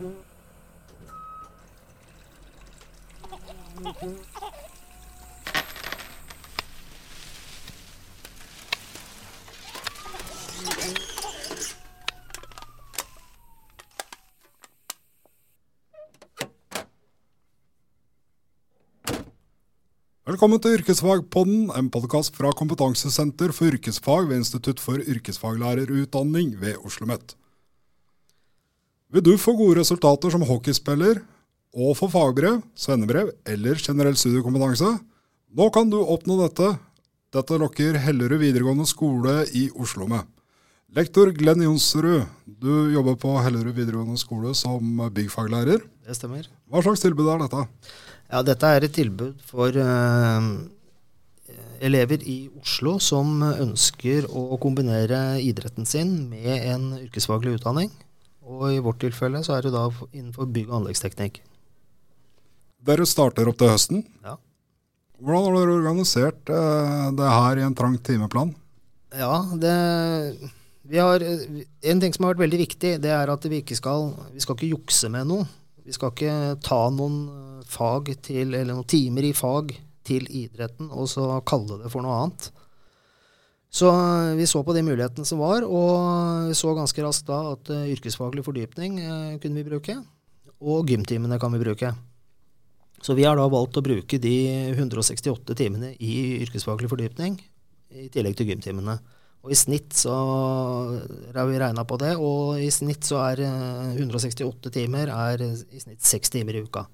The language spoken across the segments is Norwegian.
Velkommen til Yrkesfagpodden, en podkast fra Kompetansesenter for yrkesfag ved Institutt for yrkesfaglærerutdanning ved Oslo OsloMet. Vil du få gode resultater som hockeyspiller og få fagbrev, svennebrev eller generell studiekompetanse? Nå kan du oppnå dette. Dette lokker Hellerud videregående skole i Oslo med. Lektor Glenn Jonsrud, du jobber på Hellerud videregående skole som byggfaglærer. Det stemmer. Hva slags tilbud er dette? Ja, Dette er et tilbud for uh, elever i Oslo som ønsker å kombinere idretten sin med en yrkesfaglig utdanning. Og i vårt tilfelle så er det da innenfor bygg- og anleggsteknikk. Dere starter opp til høsten. Ja. Hvordan har dere organisert uh, det her i en trang timeplan? Ja, det vi har, En ting som har vært veldig viktig, det er at vi ikke skal, vi skal ikke jukse med noe. Vi skal ikke ta noen fag til, eller noen timer i fag til idretten og så kalle det for noe annet. Så eh, vi så på de mulighetene som var, og vi så ganske raskt da at uh, yrkesfaglig fordypning uh, kunne vi bruke. Og gymtimene kan vi bruke. Så vi har da valgt å bruke de 168 timene i yrkesfaglig fordypning i tillegg til gymtimene. Og i snitt så har vi regna på det, og i snitt så er 168 timer er i snitt seks timer i uka.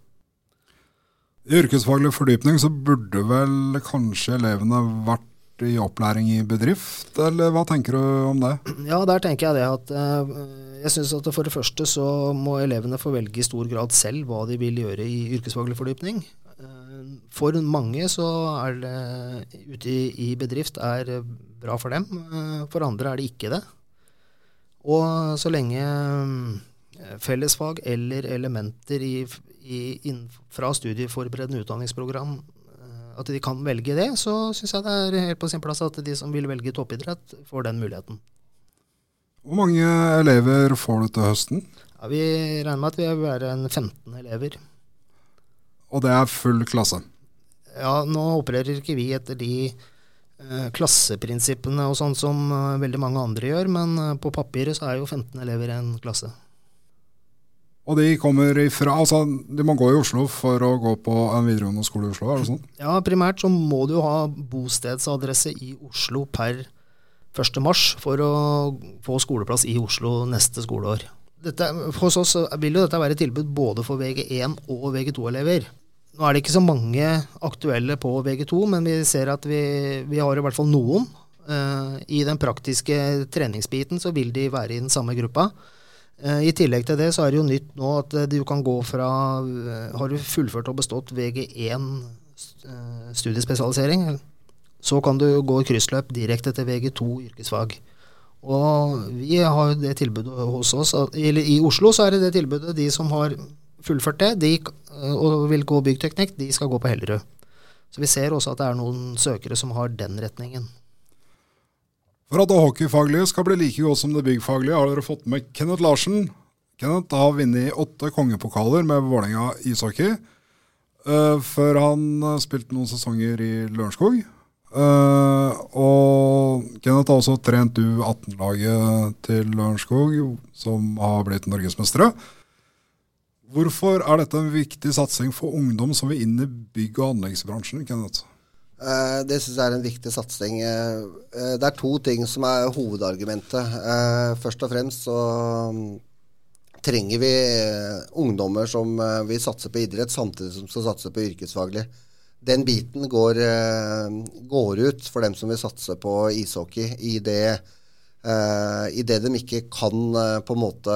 I yrkesfaglig fordypning så burde vel kanskje elevene vært i opplæring i bedrift, eller hva tenker du om det? Ja, der tenker jeg det at uh, jeg syns at for det første så må elevene få velge i stor grad selv hva de vil gjøre i yrkesfaglig fordypning. Uh, for mange så er det ute i, bedrift er bra for dem, uh, for andre er det ikke det. Og så lenge fellesfag eller elementer i, i, fra studieforberedende utdanningsprogram eh, at de kan velge det, så syns jeg det er helt på sin plass at de som vil velge toppidrett, får den muligheten. Hvor mange elever får du til høsten? Ja, vi regner med at vi vil være en 15 elever. Og det er full klasse? Ja, nå opererer ikke vi etter de eh, klasseprinsippene og sånn som eh, veldig mange andre gjør, men eh, på papiret så er jo 15 elever en klasse. Og de kommer ifra Altså, de må gå i Oslo for å gå på en videregående skole i Oslo, er det sånn? Ja, primært så må du ha bostedsadresse i Oslo per 1. mars for å få skoleplass i Oslo neste skoleår. Dette, hos oss vil jo dette være et tilbud både for VG1 og VG2-elever. Nå er det ikke så mange aktuelle på VG2, men vi ser at vi, vi har i hvert fall noen. Uh, I den praktiske treningsbiten så vil de være i den samme gruppa. Eh, I tillegg til det så er det jo nytt nå at eh, du kan gå fra eh, Har du fullført og bestått VG1 studiespesialisering, så kan du gå kryssløp direkte til VG2 yrkesfag. Og vi har jo det tilbudet hos oss, eller i Oslo så er det det tilbudet. De som har fullført det de, og vil gå byggteknikk, de skal gå på Hellerud. Så vi ser også at det er noen søkere som har den retningen. For at det hockeyfaglige skal bli like godt som det byggfaglige, har dere fått med Kenneth Larsen. Kenneth har vunnet åtte kongepokaler med Vålerenga ishockey. Uh, før han uh, spilte noen sesonger i Lørenskog. Uh, og Kenneth har også trent U18-laget til Lørenskog, som har blitt norgesmestere. Hvorfor er dette en viktig satsing for ungdom som vil inn i bygg- og anleggsbransjen? Kenneth? Eh, det syns jeg er en viktig satsing. Eh, eh, det er to ting som er hovedargumentet. Først og fremst så mm, trenger vi ungdommer som vil satse på idrett, samtidig som skal satse på yrkesfaglig. Den biten går, går ut for dem som vil satse på ishockey, i det, i det de ikke kan på en måte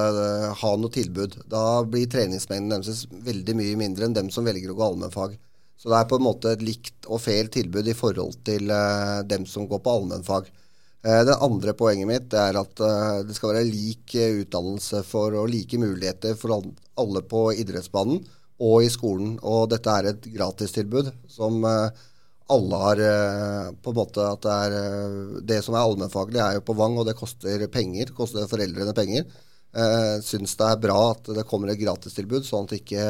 ha noe tilbud. Da blir treningsmengden deres veldig mye mindre enn dem som velger å gå allmennfag. Så det er på en måte et likt og feil tilbud i forhold til uh, dem som går på allmennfag. Uh, det andre poenget mitt er at uh, det skal være lik utdannelse for, og like muligheter for alle på idrettsbanen og i skolen. Og dette er et gratistilbud som alle har på en måte at det er Det som er allmennfaglig, er jo på Vang, og det koster penger. Koster foreldrene penger. Uh, syns det er bra at det kommer et gratistilbud, sånn at ikke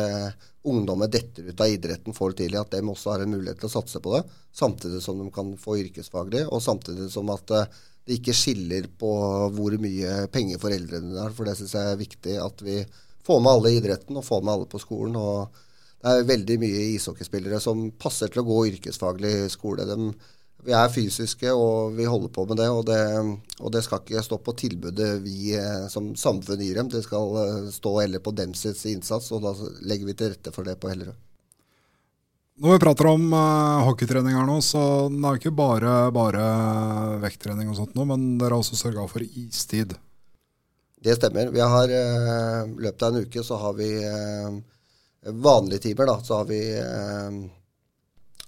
ungdommer detter ut av idretten for tidlig. At de også har en mulighet til å satse på det, samtidig som de kan få yrkesfaglig. Og samtidig som at eh, det ikke skiller på hvor mye penger foreldrene har. For det syns jeg er viktig at vi får med alle i idretten og får med alle på skolen. og det er veldig mye ishockeyspillere som passer til å gå yrkesfaglig skole. De, vi er fysiske, og vi holder på med det og, det. og det skal ikke stå på tilbudet vi eh, som samfunn gir dem. Det skal eh, stå heller på dems innsats, og da legger vi til rette for det på Hellerød. Når vi prater om uh, hockeytrening her nå, så det er ikke bare, bare vekttrening og sånt nå, men dere har også sørga for istid. Det stemmer. Vi har uh, løpet av en uke så har vi uh, vanlige timer, da, så har vi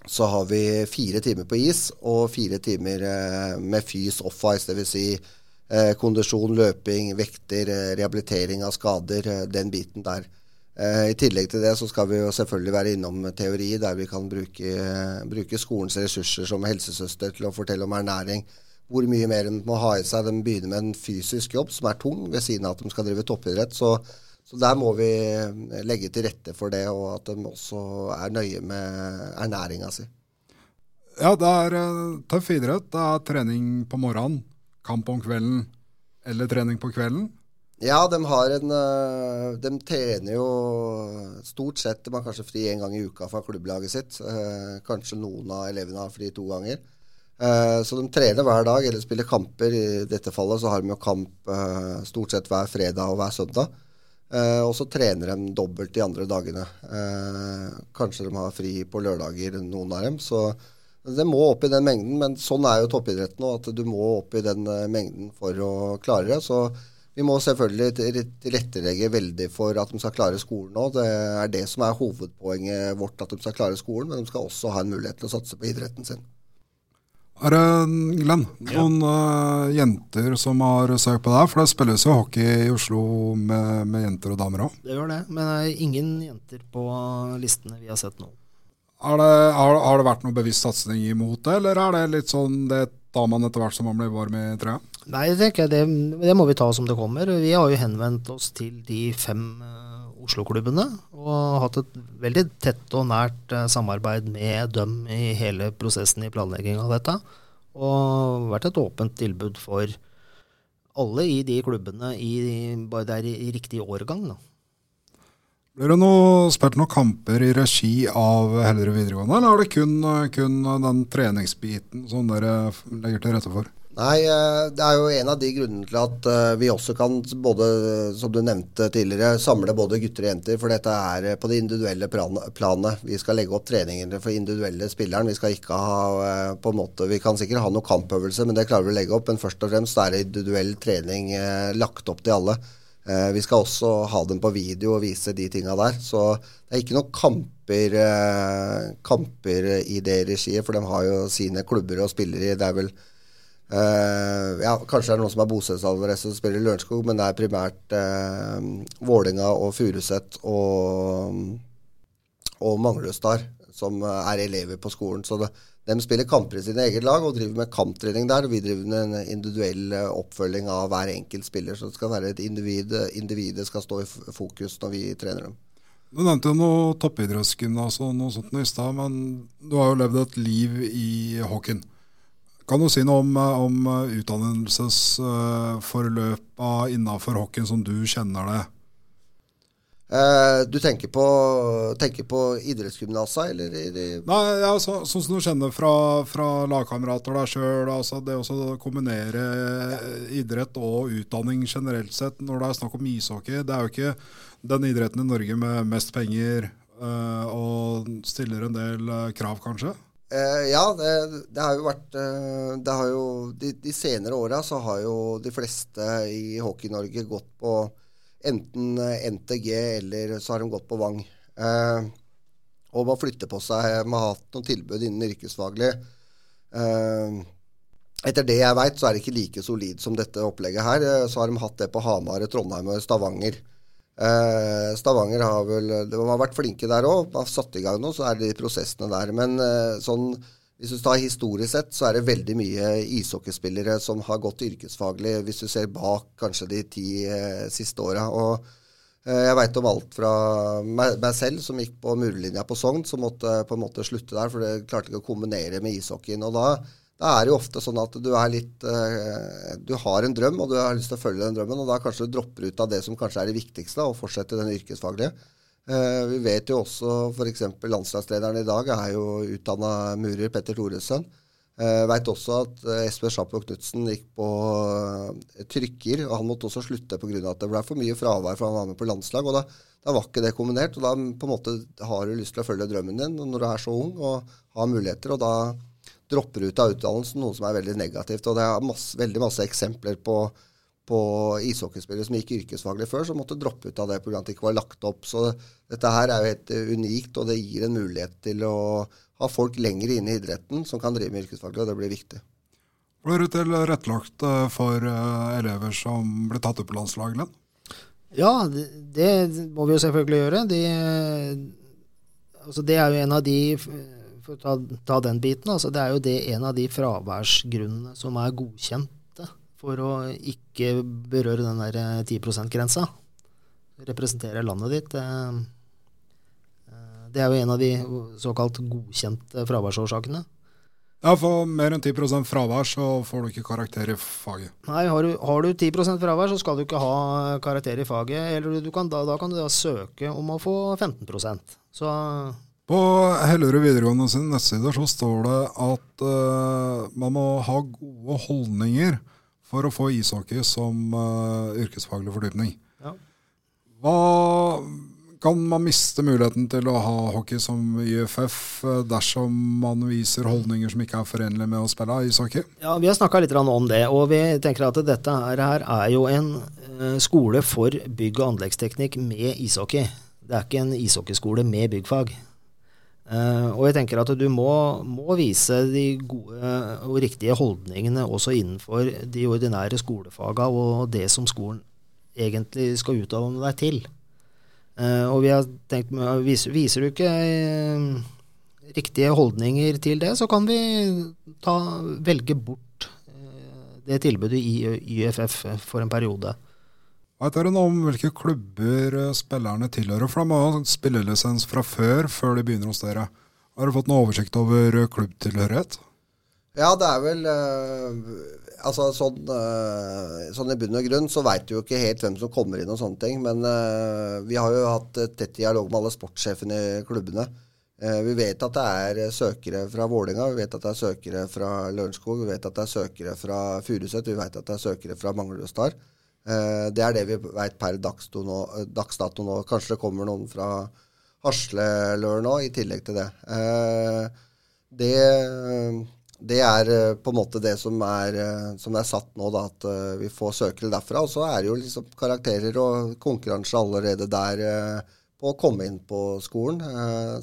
så har vi fire timer på is og fire timer eh, med fys off-ice. Dvs. Si, eh, kondisjon, løping, vekter, eh, rehabilitering av skader. Den biten der. I tillegg til det så skal vi jo selvfølgelig være innom teori, der vi kan bruke, bruke skolens ressurser som helsesøster til å fortelle om ernæring. Hvor mye mer de må ha i seg. De begynner med en fysisk jobb som er tung, ved siden av at de skal drive toppidrett. så så der må vi legge til rette for det, og at de også er nøye med ernæringa si. Ja, det er uh, tøff idrett. Det er trening på morgenen, kamp om kvelden eller trening på kvelden. Ja, de har en uh, De trener jo stort sett De har kanskje fri én gang i uka fra klubblaget sitt. Kanskje noen av elevene har fri to ganger. Så de trener hver dag eller spiller kamper. I dette fallet så har de jo kamp stort sett hver fredag og hver søndag. Uh, og så trener de dobbelt de andre dagene. Uh, kanskje de har fri på lørdager, noen av dem. Så det må opp i den mengden. Men sånn er jo toppidretten nå, at du må opp i den uh, mengden for å klare det. Så vi må selvfølgelig tilrettelegge veldig for at de skal klare skolen nå. Det er det som er hovedpoenget vårt, at de skal klare skolen. Men de skal også ha en mulighet til å satse på idretten sin. Er det, Glenn, noen ja. uh, jenter som har søkt på deg? For det spilles jo hockey i Oslo med, med jenter og damer òg? Det gjør det, men det er ingen jenter på listene vi har sett nå. Det, har, har, det vært noen bevisst satsing imot det, eller er det litt sånn det tar man etter hvert som man blir varm i trøya? Nei, det, det, det må vi ta som det kommer. Vi har jo henvendt oss til de fem uh, Oslo-klubbene. Og hatt et veldig tett og nært eh, samarbeid med dem i hele prosessen i planlegging av dette. Og vært et åpent tilbud for alle i de klubbene i, bare det i riktig årgang. da. Blir det noe, spilt noen kamper i regi av Hellerud videregående, eller er det kun, kun den treningsbiten som dere legger til rette for? Nei, eh, det er jo en av de grunnene til at eh, vi også kan, både, som du nevnte tidligere, samle både gutter og jenter. For dette er eh, på det individuelle planet. Vi skal legge opp treningene for individuelle spilleren. Vi skal ikke ha på en måte, vi kan sikkert ha noe kampøvelse, men det klarer vi å legge opp. Men først og fremst er det individuell trening lagt opp til alle. Vi skal også ha dem på video og vise de tinga der. Så det er ikke noen kamper, kamper i det regiet, for de har jo sine klubber og spillere. Det er vel Uh, ja, kanskje det er noen som er bostedsadresse som spiller i Lørenskog, men det er primært uh, Vålinga og Furuset og, og Manglestad som er elever på skolen. Så det, de spiller kamper i sine eget lag og driver med kamptrening der. Og vi driver med en individuell eh, oppfølging av hver enkelt spiller. Så det skal være et individ. Individet skal stå i fokus når vi trener dem. Du nevnte jo noe toppidrettsgymnas og noe sånt i stad, men du har jo levd et liv i hockeyen. Kan du si noe om, eh, om eh, utdannelsesforløpa innafor hockeyen som du kjenner det? Eh, du tenker på, tenker på idrettsgymnasa, eller? Nei, ja, så, sånn som du kjenner fra, fra lagkamerater deg sjøl. Altså det å kombinere idrett og utdanning generelt sett når det er snakk om ishockey. Det er jo ikke den idretten i Norge med mest penger eh, og stiller en del krav, kanskje? Uh, ja, det, det, har jo vært uh, det har jo, de, de senere åra så har jo de fleste i Hockey-Norge gått på enten NTG eller så har de gått på Vang. Uh, og man flytter på seg. Man har hatt noen tilbud innen yrkesfaglig. etter det jeg veit, så er det ikke like solid som dette opplegget her. Så har de hatt det på Hamar, Trondheim og Stavanger. Eh, Stavanger har vel De har vært flinke der òg. Har satt i gang noe, så er det de prosessene der. Men eh, sånn, hvis du tar historisk sett, så er det veldig mye ishockeyspillere som har gått yrkesfaglig, hvis du ser bak kanskje de ti eh, siste åra. Jeg veit om alt fra meg, meg, selv, som gikk på murlinja på Sogn, som måtte på en måte slutte der, for det klarte ikke å kombinere med ishockeyen. Og da, da er det jo ofte sånn at du er litt eh, Du har en drøm, og du har lyst til å følge den drømmen, og da kanskje du dropper ut av det som kanskje er det viktigste, og fortsetter den yrkesfaglige. Eh, vi vet jo også f.eks. landslagslederen i dag er jo utdanna murer, Petter Thoresen. Jeg eh, veit også at Espen Schapplow Knutsen gikk på trykker, og han måtte også slutte pga. at det ble for mye fravær for han var med på landslag. og da, da, var ikke det kombinert. og Da på en måte har du lyst til å følge drømmen din når du er så ung og har muligheter. og da dropper ut av utdannelsen, noe som er veldig negativt. og Det er masse, veldig masse eksempler på på ishockeyspillere som gikk yrkesfaglig før, som måtte droppe ut av det pga. at det ikke var lagt opp. Så dette her er jo helt unikt, og det gir en mulighet til å ha folk lenger inne i idretten som kan drive med yrkesfaglig, og det blir viktig. Blir du tilrettelagt eh, for eh, elever som blir tatt opp på landslagene? Ja, det, det, må vi jo selvfølgelig gjøre. De, altså det er jo en av de For å ta, ta den biten, altså det er jo det en av de fraværsgrunnene som er godkjente for å ikke berøre den der 10 eh, %-grensa. Representere landet ditt. Eh, eh, det er jo en av de såkalt godkjente fraværsårsakene. Ja, For mer enn 10% fravær så får du ikke karakter i faget. Nei, har du, har du 10% fravær, så skal du ikke ha karakter i faget. Eller kan, da, da, kan du da søke om å få 15% Så På Hellerud videregående sin nettside så står det at uh, man må ha gode holdninger for å få ishockey som uh, yrkesfaglig fordypning. Ja. Hva kan man miste muligheten til å ha hockey som YFF eh, dersom man viser holdninger som ikke er forenlige med å spille ishockey? Ja, Vi har snakka litt om det, og vi tenker at dette her er jo en skole for bygg- og anleggsteknikk med ishockey. Det er ikke en ishockeyskole med byggfag. Uh, og jeg tenker at du må, må, vise de gode og riktige holdningene også innenfor de ordinære skolefaga og det som skolen egentlig skal utdanne deg til. Uh, og vi har tenkt viser, viser du ikke uh, riktige holdninger til det, så kan vi ta, velge bort det tilbudet i YFF for en periode. Vet dere noe om hvilke klubber eh, spillerne tilhører? For de må ha spillelisens fra før, før de begynner hos dere. Har du fått noe oversikt over eh, klubbtilhørighet? Ja, det er vel uh, Altså sånn, sånn, i bunn og grunn så veit du jo ikke helt hvem som kommer inn og sånne ting. Men vi har jo hatt tett dialog med alle sportssjefene i klubbene. vi vet at det er søkere fra Vålerenga, vi vet at det er søkere fra Lørenskog, vi vet at det er søkere fra Furuset, vi vet at det er søkere fra Manglerud Star. Eh, det er det vi veit per dagsdato nå, dagsdato nå. Kanskje det kommer noen fra Haslelør nå, i tillegg til det. Eh, det. det. er eh, på en måte det som er, som er satt nå, da, at vi får søkere derfra. Og så er det jo liksom karakterer og konkurranse allerede der på å komme inn på skolen.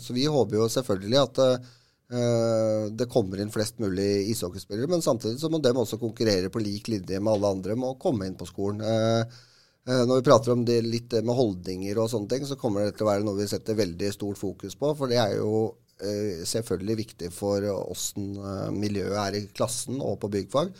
Så vi håper jo selvfølgelig at Eh, det kommer inn flest mulig ishockeyspillere, men samtidig så må de også konkurrere på lik linje med alle andre med å komme inn på skolen. Eh, eh, når vi prater om det litt med holdninger og sånne ting, så kommer det til å være noe vi setter veldig stort fokus på. For det er jo selvfølgelig viktig for åssen miljøet er i klassen og på byggfag.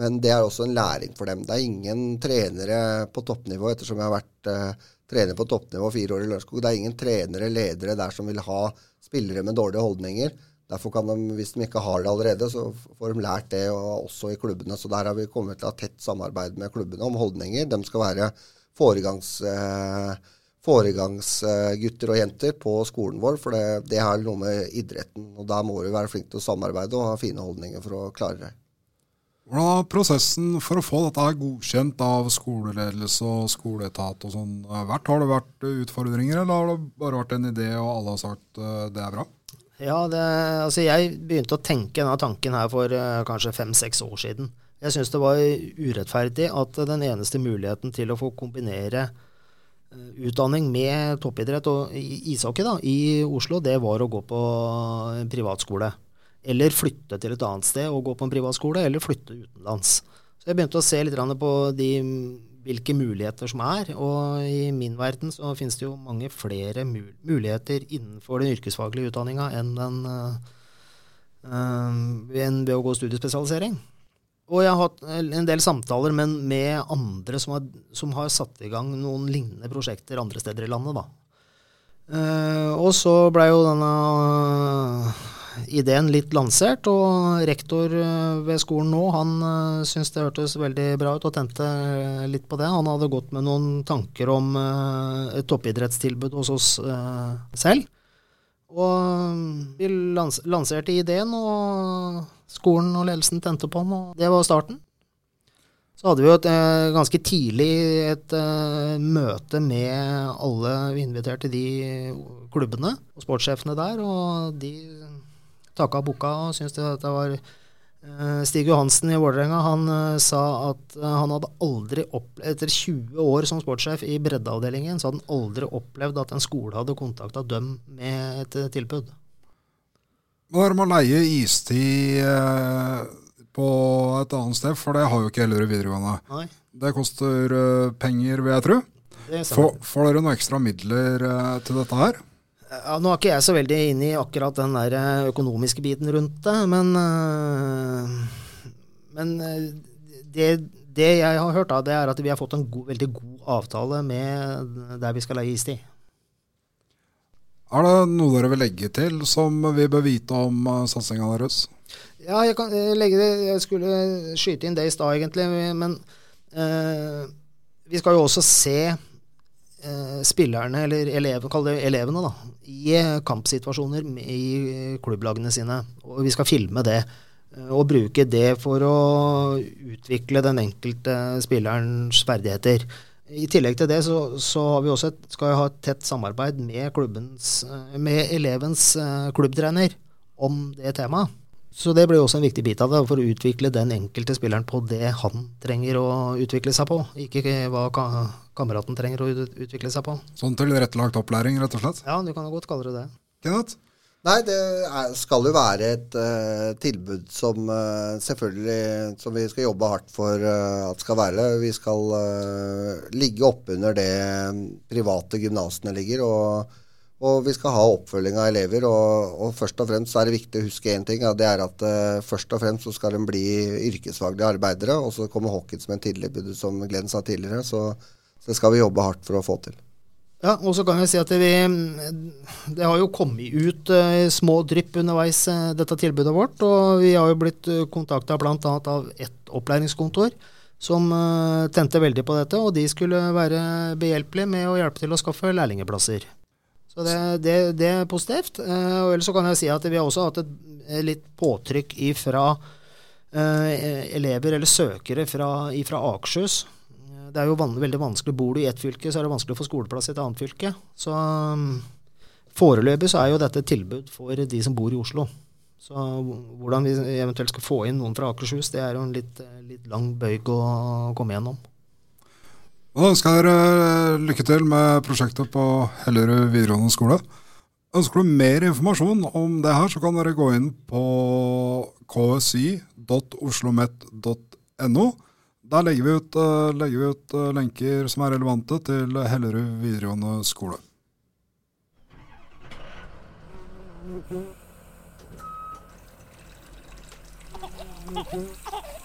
Men det er også en læring for dem. Det er ingen trenere på toppnivå, ettersom jeg har vært trener på toppnivå fire år i Lørenskog. Det er ingen trenere, ledere der som vil ha spillere med dårlige holdninger. Derfor kan de, Hvis de ikke har det allerede, så får de lært det også i klubbene. Så Der har vi kommet til å ha tett samarbeid med klubbene om holdninger. De skal være foregangs, eh, foregangsgutter og jenter på skolen vår. For det, det er noe med idretten. og Da må vi være flinke til å samarbeide og ha fine holdninger for å klare det. Hvordan har prosessen for å få dette godkjent av skoleledelse og skoleetat og sånn vært? Har det vært utfordringer, eller har det bare vært en idé og alle har sagt uh, det er bra? Ja, det, altså jeg begynte å tenke denne tanken her for uh, kanskje fem-seks år siden. Jeg syns det var urettferdig at den eneste muligheten til å få kombinere uh, utdanning med toppidrett og ishockey da, i Oslo, det var å gå på en privatskole. Eller flytte til et annet sted og gå på en privatskole, eller flytte utenlands. Så jeg begynte å se litt på de hvilke muligheter som er. Og i min verden så finnes det jo mange flere muligheter innenfor den yrkesfaglige utdanninga enn den, eh, enn ved å gå studiespesialisering. Og jeg har hatt en del samtaler men med andre som har, som har satt i gang noen lignende prosjekter andre steder i landet. da. Uh, og så blei jo denne eh, ideen litt lansert, og rektor eh, ved skolen nå han uh, syntes det hørtes veldig bra ut og tente eh, litt på det. Han hadde gått med noen tanker om et toppidrettstilbud hos oss selv. Og vi lans lanserte ideen, og skolen og ledelsen tente på den, og det var starten. Så hadde vi jo et, ganske tidlig et møte med alle vi inviterte de klubbene og sportssjefene der, og de takka boka og syntes det, det var uh, Stig Johansen i Vålerenga han uh, sa at uh, han hadde aldri opplevd Etter 20 år som sportssjef i breddeavdelingen, så hadde han aldri opplevd at en skole hadde kontakta dem med et tilbud. Hva er det med å leie istid på et annet sted, for det har jo ikke Hellerud videregående. Nei. Det koster penger, vil jeg tro. Får, får dere noen ekstra midler til dette her? Ja, nå er ikke jeg så veldig inne i akkurat den der eh, økonomiske biten rundt det, men, eh, men eh, det, det, jeg har hørt, da, det er at vi har fått en god, veldig god avtale med der vi skal leie istid. Er det noe dere vil legge til som vi bør vite om satsinga deres? Ja, jeg kan legge det Jeg skulle skyte inn det i stad, egentlig. Men eh, vi skal jo også se spillerne, eller eleven, kall det elevene, da, i eh, kampsituasjoner i klubblagene sine. Og vi skal filme det. Eh, og bruke det for å utvikle den enkelte spillerens ferdigheter. I tillegg til det så, så et, skal vi ha et tett samarbeid med, klubbens, med elevens klubbtrener om det temaet. Så det blir også en viktig bit av det, for å utvikle den enkelte spilleren på det han trenger å utvikle seg på, ikke hva kameraten trenger å utvikle seg på. Sånn tilrettelagt opplæring, rett og slett? Ja, du kan jo godt kalle det det. Kenneth? Nei, det er, skal jo være et uh, tilbud som uh, selvfølgelig som vi skal jobbe hardt for uh, at skal være. Vi skal ligge oppunder det private gymnasene ligger. og og vi skal ha oppfølging av elever. Og, og, først og fremst er det viktig å huske én ting. Ja, det er at uh, først og fremst så skal de bli yrkesfaglige arbeidere. Og så kommer hockey som en tilbud, som Glenn sa tidligere. Så, så det skal vi jobbe hardt for å få til. Ja, og så kan jeg si at vi, Det har jo kommet ut uh, små drypp underveis, uh, dette tilbudet vårt. Og vi har jo blitt uh, kontakta bl.a. av ett opplæringskontor som tente veldig på dette. Og de skulle være behjelpelige med å hjelpe til å skaffe lærlingplasser. Så det, det, det er positivt. Uh, og ellers så kan jeg si at vi har også hatt et, et litt påtrykk ifra uh, elever eller søkere fra, ifra Akershus. Det er jo van veldig vanskelig. Bor du i ett fylke, så er det vanskelig å få skoleplass i et annet fylke. Så um, foreløpig så er jo dette et tilbud for de som bor i Oslo. Så hvordan vi eventuelt skal få inn noen fra Akershus, det er jo en litt, litt lang bøyg å komme gjennom. Da ønsker jeg dere lykke til med prosjektet på Hellerud videregående skole. Ønsker du mer informasjon om det her, så kan dere gå inn på ksi.oslomet.no. Der legger vi, ut, eh, legger vi ut eh, lenker som er relevante til Hellerud videregående skole. Thank